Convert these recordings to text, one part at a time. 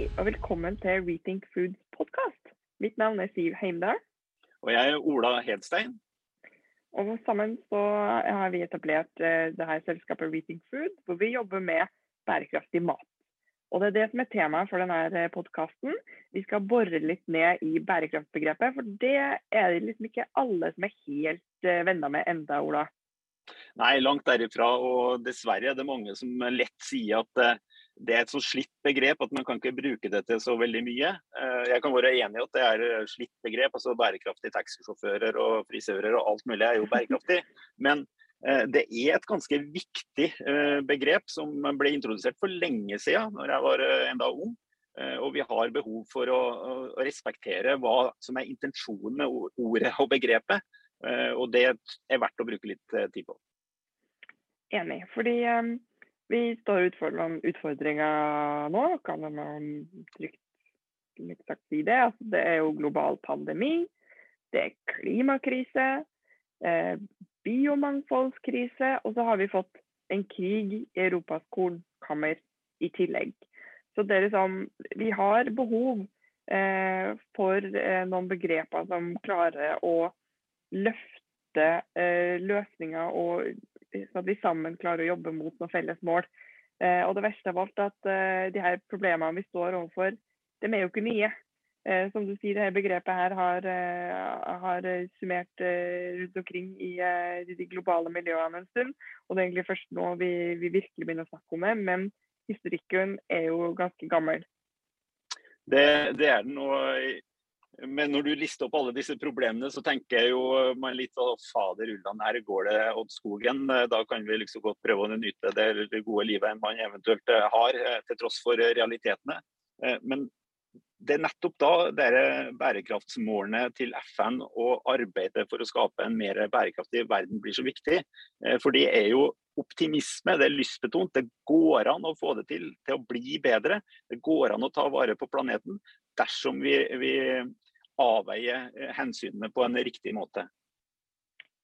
Hei, og velkommen til Rethink Foods podkast. Mitt navn er Siv Heimdal. Og jeg er Ola Hedstein. Og sammen så har vi etablert eh, det her selskapet Rethink Food, hvor vi jobber med bærekraftig mat. Og Det er det som er temaet for denne podkasten. Vi skal bore litt ned i bærekraftbegrepet, for det er det liksom ikke alle som er helt eh, venner med enda, Ola. Nei, langt derifra. Og dessverre er det mange som lett sier at eh, det er et så slitt begrep at man kan ikke bruke det til så veldig mye. Eh, jeg kan være enig i at det er slitt begrep. altså Bærekraftige taxisjåfører og frisører og alt mulig er jo bærekraftig. Men eh, det er et ganske viktig eh, begrep som ble introdusert for lenge siden, når jeg var enda ung. Og vi har behov for å respektere hva som er intensjonen med ordet og begrepet. Og det er verdt å bruke litt tid på. Enig. Fordi vi står utfor utfordringer nå, kan man trygt sagt si det. Altså, det er jo global pandemi, det er klimakrise, eh, biomangfoldskrise, og så har vi fått en krig i Europas kornkammer i tillegg. Så det er liksom Vi har behov eh, for eh, noen begreper som klarer å løfte eh, løsninger og sånn at vi sammen klarer å jobbe mot noen felles mål. Eh, og det verste av alt er at eh, de her problemene vi står overfor, de er jo ikke nye. Eh, som du sier, dette begrepet her har, har summert rundt omkring i de globale miljøene en stund. Og det er egentlig først nå vi, vi virkelig begynner å snakke om det. Men historikken er jo ganske gammel. Det, det er den. og men når du lister opp alle disse problemene, så tenker jeg jo man litt sånn fader ulland, her går det åt skogen. Da kan vi liksom godt prøve å nyte det, gode livet man eventuelt eh, har, eh, til tross for realitetene. Eh, men det er nettopp da dere bærekraftsmålene til FN og arbeidet for å skape en mer bærekraftig verden blir så viktig. For det er jo optimisme, det er lystbetont. Det går an å få det til til å bli bedre. Det går an å ta vare på planeten dersom vi, vi avveie eh, hensynene på en riktig måte.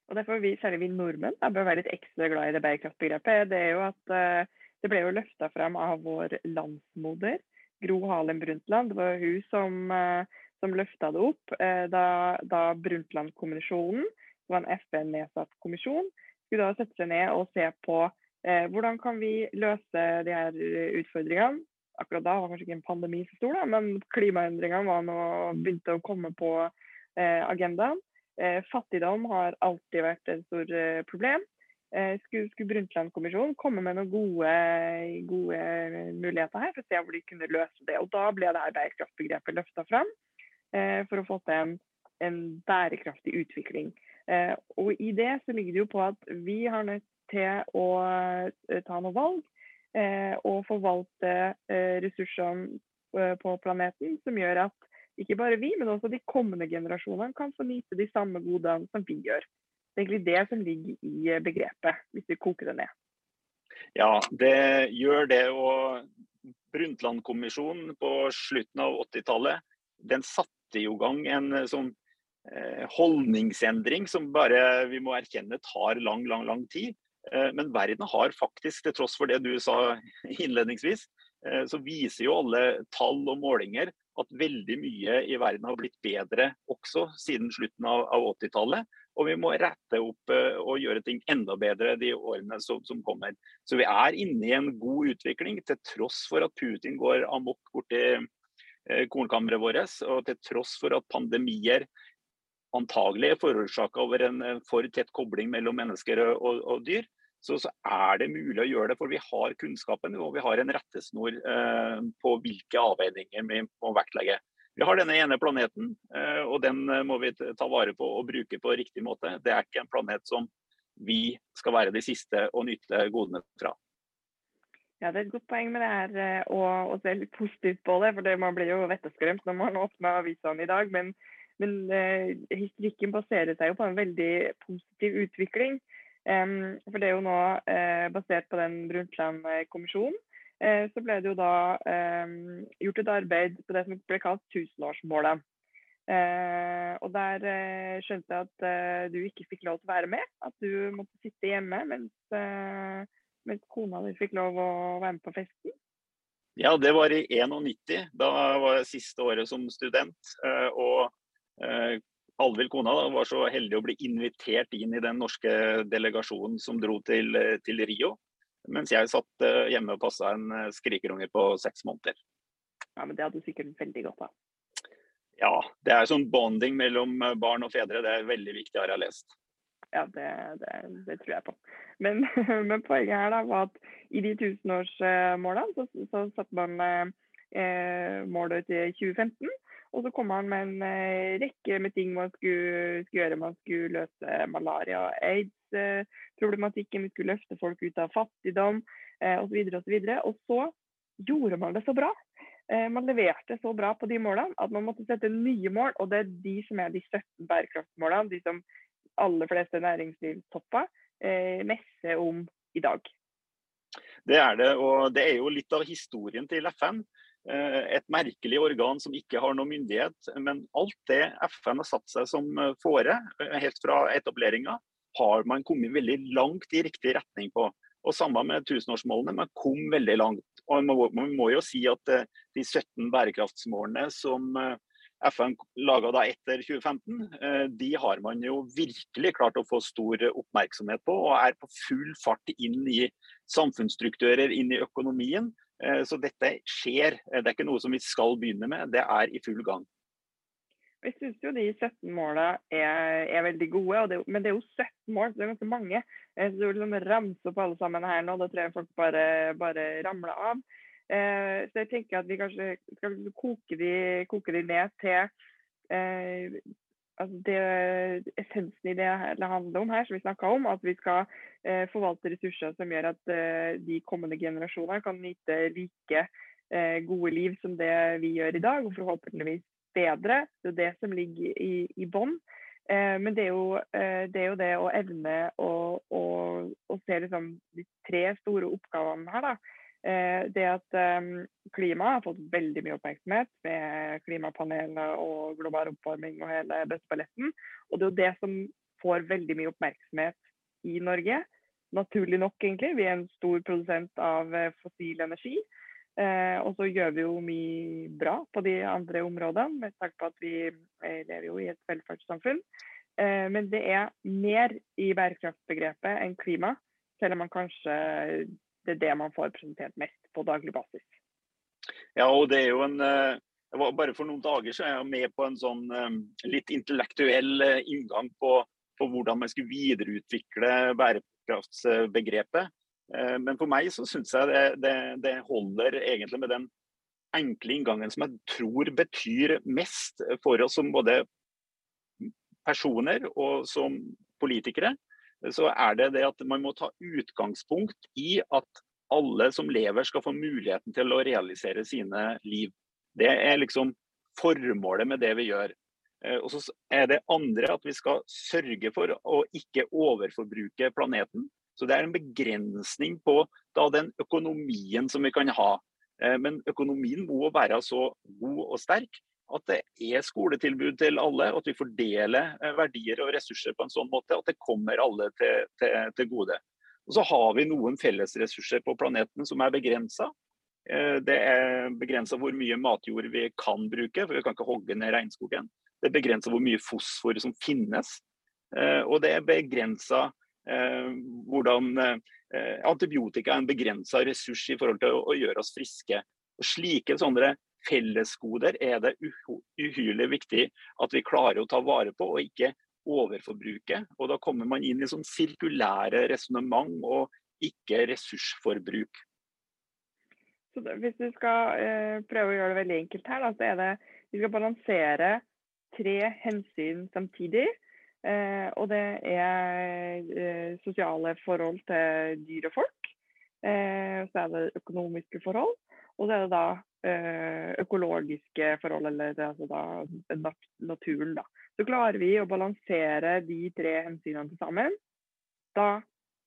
Og Derfor vi, særlig vi nordmenn da, bør være litt ekstra glad i det bærekraftbegrepet. Det er jo at uh, det ble jo løfta fram av vår landsmoder, Gro Harlem Brundtland. Det var hun som, uh, som løfta det opp da, da Brundtland-kommisjonen, som var en FN-nedsatt kommisjon, skulle da sette seg ned og se på hvordan kan vi løse de her utfordringene akkurat da var kanskje ikke en pandemi så stor, da, men klimaendringene var nå begynte å komme på eh, agendaen. Eh, fattigdom har alltid vært et stort eh, problem. Eh, skulle, skulle Brundtland-kommisjonen komme med noen gode, gode, muligheter her for å se hvor de kunne løse det. Og Da ble det her bærekraftbegrepet løfta fram eh, for å få til en, en bærekraftig utvikling. Eh, og I det så ligger det jo på at vi har nødt til å ta noen valg og eh, forvalte eh, ressursene eh, på planeten, som gjør at ikke bare vi, men også de kommende generasjonene kan få nyte de samme godene som vi gjør. Det er egentlig det som ligger i begrepet, hvis vi koker det ned. Ja, det gjør det. Og Brundtland-kommisjonen på slutten av 80-tallet, den satte i gang en sånn holdningsendring som bare vi må erkjenne tar lang, lang, lang tid. Eh, men verden har faktisk, til tross for det du sa innledningsvis, eh, så viser jo alle tall og målinger at veldig mye i verden har blitt bedre også siden slutten av, 80-tallet. Og vi må rette opp eh, og gjøre ting enda bedre de årene som, som, kommer. Så vi er inne i en god utvikling, til tross for at Putin går amok borti kornkammeret vårt, og til tross for at pandemier antagelig er forårsaka over en for tett kobling mellom mennesker og, og dyr så, så, er det mulig å gjøre det. For vi har kunnskapen og vi har en rettesnor eh, på hvilke avveininger vi må vektlegge. Vi har denne ene planeten, eh, og den eh, må vi ta vare på og bruke på riktig måte. Det er ikke en planet som vi skal være de siste å nyte godene fra. Ja, Det er et godt poeng med det her å, å se litt positivt på det. for det Man blir jo vetteskremt når man åpner avisene i dag. Men, men eh, historikken baserer seg jo på en veldig positiv utvikling. Um, for det er jo nå uh, basert på den Brundtland-kommisjonen. Uh, så ble det jo da um, gjort et arbeid på det som ble kalt tusenårsmålet. Uh, og der skjønte jeg at du ikke fikk lov til å være med. At du måtte sitte hjemme mens, mens kona di fikk lov å være med på festen. Ja, det var i 91. Da var jeg siste året som student. Og Alvhild kona da, var så heldig å bli invitert inn i den norske delegasjonen som dro til, til Rio. Mens jeg satt eh, hjemme og passa en skrikerunge på seks måneder. Ja, men Det hadde du sikkert veldig godt av. Ja, det er sånn bonding mellom barn og fedre. Det er veldig viktig, har jeg lest. Ja, det, det, det, tror jeg på. Men, men, poenget her da var at i de tusenårsmålene så, så satte man eh, målet til 2015. Og så kom han med en eh, rekke med ting man skulle, skulle, gjøre. Man skulle løse malaria og aids-problematikken, vi skulle løfte folk ut av fattigdom eh, osv. Og, så videre, og, så og så gjorde man det så bra. Eh, man leverte så bra på de målene at man måtte sette nye mål, og det er de som er de 17 bærekraftsmålene. De som aller fleste næringslivstopper eh, messer om i dag. Det er det, og det er jo litt av historien til FN. Eh, et merkelig organ som ikke har noen myndighet. Men alt det FN har satt seg som eh, fore, eh, helt fra etableringa, har man kommet veldig langt i riktig retning på. Og Sammen med tusenårsmålene, man kom veldig langt. Og Man må, jo si at de 17 bærekraftsmålene som FN laga etter 2015, eh, de har man jo virkelig klart å få stor oppmerksomhet på, og er på full fart inn i samfunnsstrukturer, inn i økonomien. Eh, så dette skjer. Eh, det er ikke noe som vi skal begynne med, det er i full gang. Jeg syns jo de 17 målene er, er veldig gode, det, men det er jo 17 mål, så det er ganske mange. Så du liksom ramse opp alle sammen her nå, da tror jeg folk bare, bare ramler av. Eh, så jeg tenker at vi kanskje skal koke de, koke de ned til eh, altså det essensen i det det handler om her, som vi snakka om. At vi skal eh, forvalte ressurser som gjør at eh, de kommende generasjoner kan nyte like eh, gode liv som det vi gjør i dag, og forhåpentligvis bedre. Det er det som ligger i, i bånn. Eh, men det er, jo, det er, jo, det å evne å, å, å se liksom de tre store oppgavene her. da, Eh, det at klima klimaet har fått veldig mye oppmerksomhet med klimapanelet og global oppvarming og hele bøtteballetten. Og det er jo det som får veldig mye oppmerksomhet i Norge. Naturlig nok, egentlig. Vi er en stor produsent av eh, fossil energi. Eh, og så gjør vi jo mye bra på de andre områdene, med tanke på at vi lever jo i et velferdssamfunn. Eh, men det er mer i bærekraftsbegrepet enn klima, selv om man kanskje det er det man får presentert mest på daglig basis. Ja, og det er jo en jeg var, Bare for noen dager så er jeg med på en sånn um, litt intellektuell uh, inngang på, på, hvordan man skulle videreutvikle bærekraftsbegrepet. Men for meg så syns jeg det, det, det, holder egentlig med den enkle inngangen som jeg tror betyr mest for oss som både personer og som politikere så er det det at man må ta utgangspunkt i at alle som lever skal få muligheten til å realisere sine liv. Det er liksom formålet med det vi gjør. Eh, og så er det andre at vi skal sørge for å ikke overforbruke planeten. Så det er en begrensning på da, den økonomien som vi kan ha. Eh, men økonomien må være så god og sterk at det er skoletilbud til alle, og at vi fordeler eh, verdier og ressurser på en sånn måte at det kommer alle til, til, til gode. Og Så har vi noen fellesressurser på planeten som er begrensa. Eh, det er begrensa hvor mye matjord vi kan bruke, for vi kan ikke hogge ned regnskogen. Det er begrensa hvor mye fosfor som finnes. Eh, og det er begrensa hvordan antibiotika er en begrensa ressurs i forhold til å gjøre oss friske. Og slike sånne fellesgoder er det uhyrlig viktig at vi klarer å ta vare på, og ikke overforbruke. Og da kommer man inn i sånn sirkulære resonnement og ikke ressursforbruk. Så hvis du skal eh, prøve å gjøre det veldig enkelt her, da, så er det vi skal balansere tre hensyn samtidig. Eh, og det er eh, sosiale forhold til dyr og folk. Eh, så er det økonomiske forhold. Og så er det da Eh, økologiske forhold, eller altså da, naturen. Da. Så klarer vi å balansere de tre hensynene til sammen, da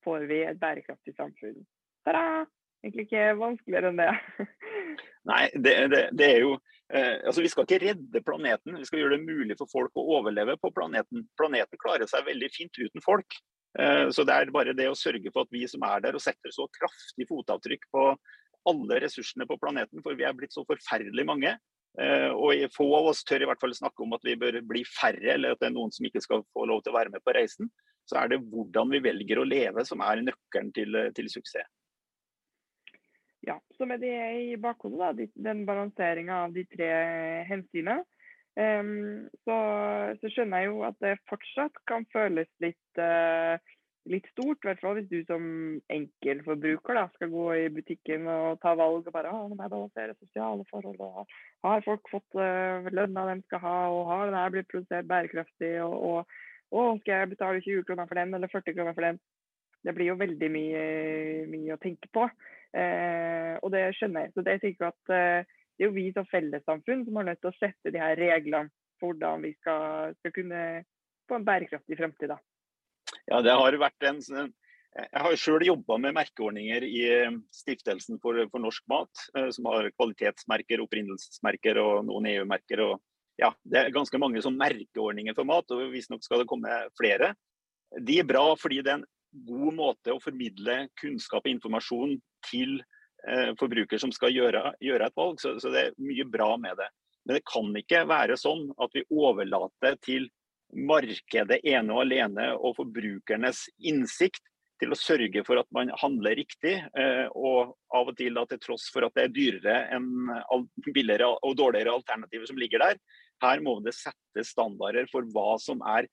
får vi et bærekraftig samfunn. Ta-da! Egentlig ikke vanskeligere enn det. Nei, det, det, det er jo eh, altså Vi skal ikke redde planeten, vi skal gjøre det mulig for folk å overleve på planeten. Planeten klarer seg veldig fint uten folk. Eh, så det er bare det å sørge for at vi som er der og setter så kraftig fotavtrykk på alle ressursene på planeten, for vi er blitt så forferdelig mange. Eh, og få av oss tør i hvert fall snakke om at vi bør bli færre, eller at det er noen som ikke skal få lov til å være med på reisen. Så er det hvordan vi velger å leve som er nøkkelen til, til suksess. Ja, så med det i bakhodet, da, den balanseringa av de tre hensynene, um, så, så, skjønner jeg jo at det fortsatt kan føles litt litt stort, i hvert fall hvis du som enkeltforbruker skal gå i butikken og ta valg og bare må jeg sosiale forhold. og Har folk fått uh, lønna de skal ha, og har det her blitt produsert bærekraftig? Og, og, og, skal jeg betale 20 kroner for den, eller 40 kroner for den? Det blir jo veldig mye, mye å tenke på. Uh, og det skjønner jeg. Så det, jeg at uh, det er jo vi som fellessamfunn som er nødt til å sette de her reglene for hvordan vi skal, skal kunne få en bærekraftig fremtid. da. Ja, det har vært en jeg har selv jobba med merkeordninger i eh, Stiftelsen for, for, norsk mat, eh, som har kvalitetsmerker, opprinnelsesmerker og noen EU-merker. ja, Det er ganske mange som merkeordninger for mat, og visstnok skal det komme flere. De er bra fordi det er en god måte å formidle kunnskap og informasjon til eh, forbruker som skal gjøre, gjøre et valg. Så, så, det er mye bra med det. Men det kan ikke være sånn at vi overlater til markedet ene og alene og forbrukernes innsikt til å sørge for at man handler riktig. Eh, og av og til da til tross for at det er dyrere enn billigere og dårligere alternativer som ligger der. Her må det settes standarder for hva som er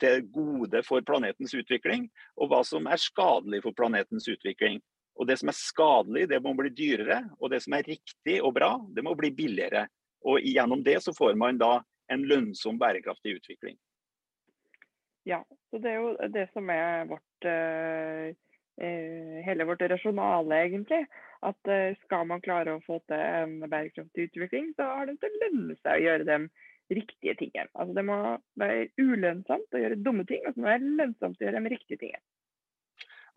til gode for planetens utvikling, og hva som er skadelig for planetens utvikling. Og Det som er skadelig, det må bli dyrere, og det som er riktig og bra, det må bli billigere. Og Gjennom det så får man da en lønnsom, bærekraftig utvikling. Ja, så det er jo det som er vårt eh, eh, hele vårt rasjonale, egentlig. At eh, skal man klare å få til en bærekraftig utvikling, så har det til å lønne seg å gjøre de riktige tingene. Altså Det må være ulønnsomt å gjøre dumme ting, og så må det være lønnsomt å gjøre de riktige tingene.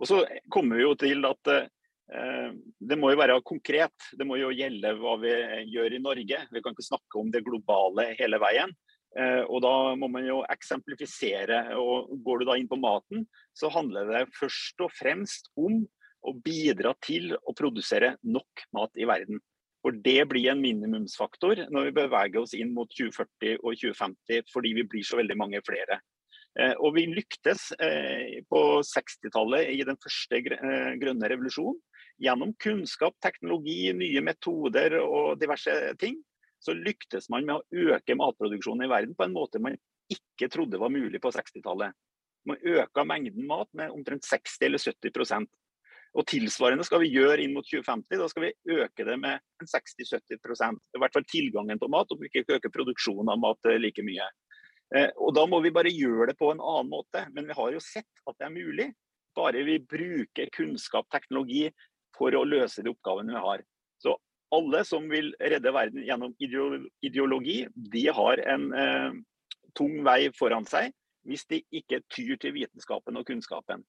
Og så kommer vi jo til at eh, det må jo være konkret. Det må jo gjelde hva vi gjør i Norge. Vi kan ikke snakke om det globale hele veien. Eh, og da må man jo eksemplifisere. og Går du da inn på maten, så handler det først og fremst om å bidra til å produsere nok mat i verden. For Det blir en minimumsfaktor når vi beveger oss inn mot 2040 og 2050, fordi vi blir så veldig mange flere. Eh, og Vi lyktes eh, på 60-tallet i den første grønne revolusjonen gjennom kunnskap, teknologi, nye metoder og diverse ting så lyktes man med å øke matproduksjonen i verden på en måte man ikke trodde var mulig på 60-tallet. Man øka mengden mat med omtrent 60 eller 70% og Tilsvarende skal vi gjøre inn mot 2050. Da skal vi øke det med 60-70 I hvert fall tilgangen på mat, om vi ikke øker produksjonen av mat eh, like mye. Eh, og Da må vi bare gjøre det på en annen måte. Men vi har jo sett at det er mulig. Bare vi bruker kunnskap, teknologi, for å løse de oppgavene vi har alle som vil redde verden gjennom ideologi, de har en eh, tung vei foran seg hvis de ikke tyr til vitenskapen og kunnskapen.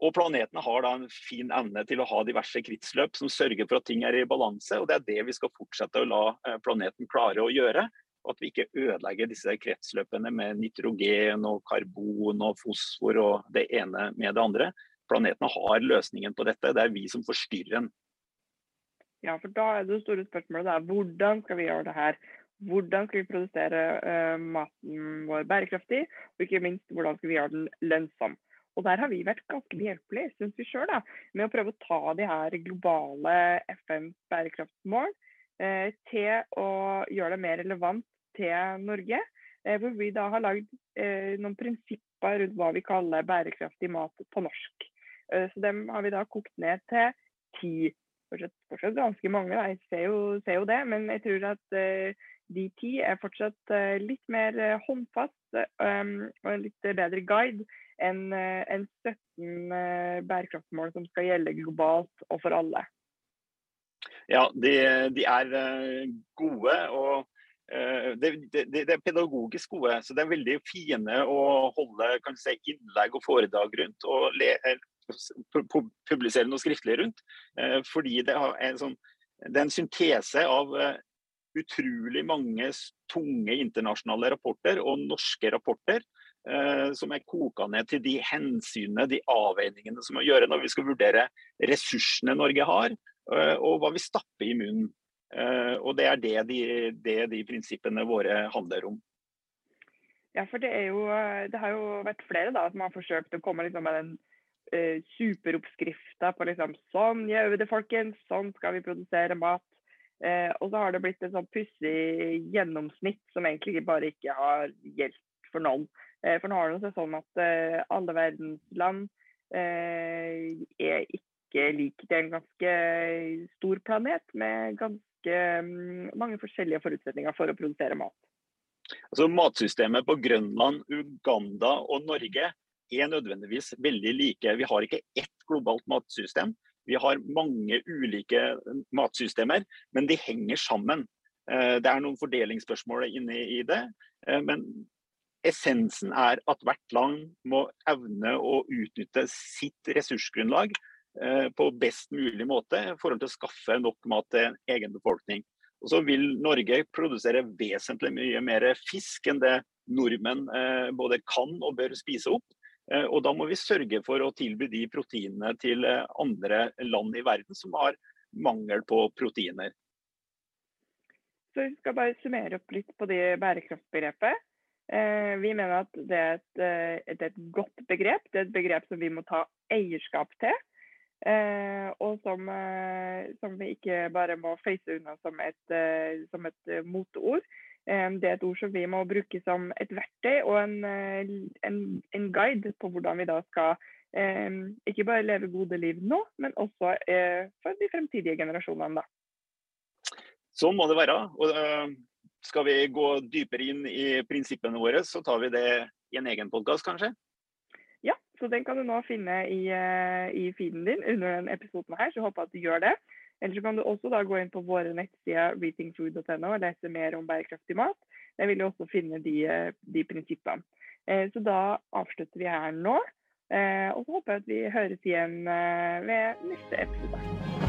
Og Planeten har da en fin evne til å ha diverse kretsløp som sørger for at ting er i balanse. og Det er det vi skal fortsette å la eh, planeten klare å gjøre. At vi ikke ødelegger disse kretsløpene med nitrogen og karbon og fosfor og det ene med det andre. Planeten har løsningen på dette. Det er vi som forstyrrer den. Ja, for da er det store spørsmålet da, hvordan skal vi gjøre det her? Hvordan skal vi produsere uh, maten vår bærekraftig, og ikke minst hvordan skal vi gjøre den lønnsom? Og Der har vi vært ganske behjelpelige synes vi da, med å prøve å ta de her globale FNs bærekraftsmål uh, til å gjøre det mer relevant til Norge. Uh, hvor vi da har lagd noen prinsipper rundt hva vi kaller bærekraftig mat på norsk. så Dem har vi da kokt ned til ti fortsatt, fortsatt ganske mange, da. jeg ser jo, ser jo, det. Men jeg tror at uh, de ti er fortsatt uh, litt mer uh, håndfast um, og en litt bedre guide enn en 17 bærekraftsmål som skal gjelde globalt og for alle. Ja, de, de er gode. og de, de, de, er pedagogisk gode, så det er veldig fine å holde si, innlegg og foredrag rundt. og le, publisere noe skriftlig rundt. Eh, fordi det er en, sånn, det er en syntese av eh, utrolig mange tunge internasjonale rapporter og norske rapporter. Eh, som er koka ned til de hensynene, de avveiningene som må gjøre når vi skal vurdere ressursene Norge har, og hva vi stapper i munnen. Og det er det de, det de prinsippene våre handler om. Ja, for det, jo, det har jo vært flere da, som har forsøkt å komme liksom med den uh, superoppskrifta på liksom sånn gjør vi det, folkens. Sånn skal vi produsere mat. Eh, og så har det blitt et sånn pussig gjennomsnitt som egentlig bare ikke har gjeldt for noen. Eh, for nå har det seg sånn at alle verdens land er ikke lik. Det er en ganske stor planet med ganske um, mange forskjellige forutsetninger for å produsere mat. Altså Matsystemet på Grønland, Uganda og Norge er nødvendigvis veldig like. Vi har ikke ett globalt matsystem. Vi har mange ulike matsystemer, men de henger sammen. Eh, det er noen fordelingsspørsmål inne i det. Eh, men essensen er at hvert land må evne å utnytte sitt ressursgrunnlag eh, på best mulig måte i forhold til å skaffe nok mat til egen befolkning. Og så vil Norge produsere vesentlig mye mer fisk enn det nordmenn eh, både kan og bør spise opp. Eh, og da må vi sørge for å tilby de proteinene til eh, andre land i verden som har mangel på proteiner. Så Vi skal bare summere opp litt på det bærekraftbegrepet. Vi mener at det er et, et, et godt begrep. Det er et begrep som vi må ta eierskap til. Eh, og som, eh, som, vi ikke bare må face unna som et, eh, som et eh, moteord. Eh, det er et ord som vi må bruke som et verktøy og en, eh, en, en guide på hvordan vi da skal ikke bare leve gode liv nå, men også for de fremtidige generasjonene. da. Sånn må det være. Og skal vi gå dypere inn i prinsippene våre, så tar vi det i en egen podkast, kanskje? Ja, Så den kan du nå finne i, uh, i feeden din under denne episoden her, så håper at du gjør det. Eller så kan du også da gå inn på våre nettsider readingfood.no og lese mer om bærekraftig mat. Der vil du også finne de, eh, de prinsippene. Uh, så da avslutter vi her nå. Uh, og så håper jeg at vi høres igjen ved neste episode.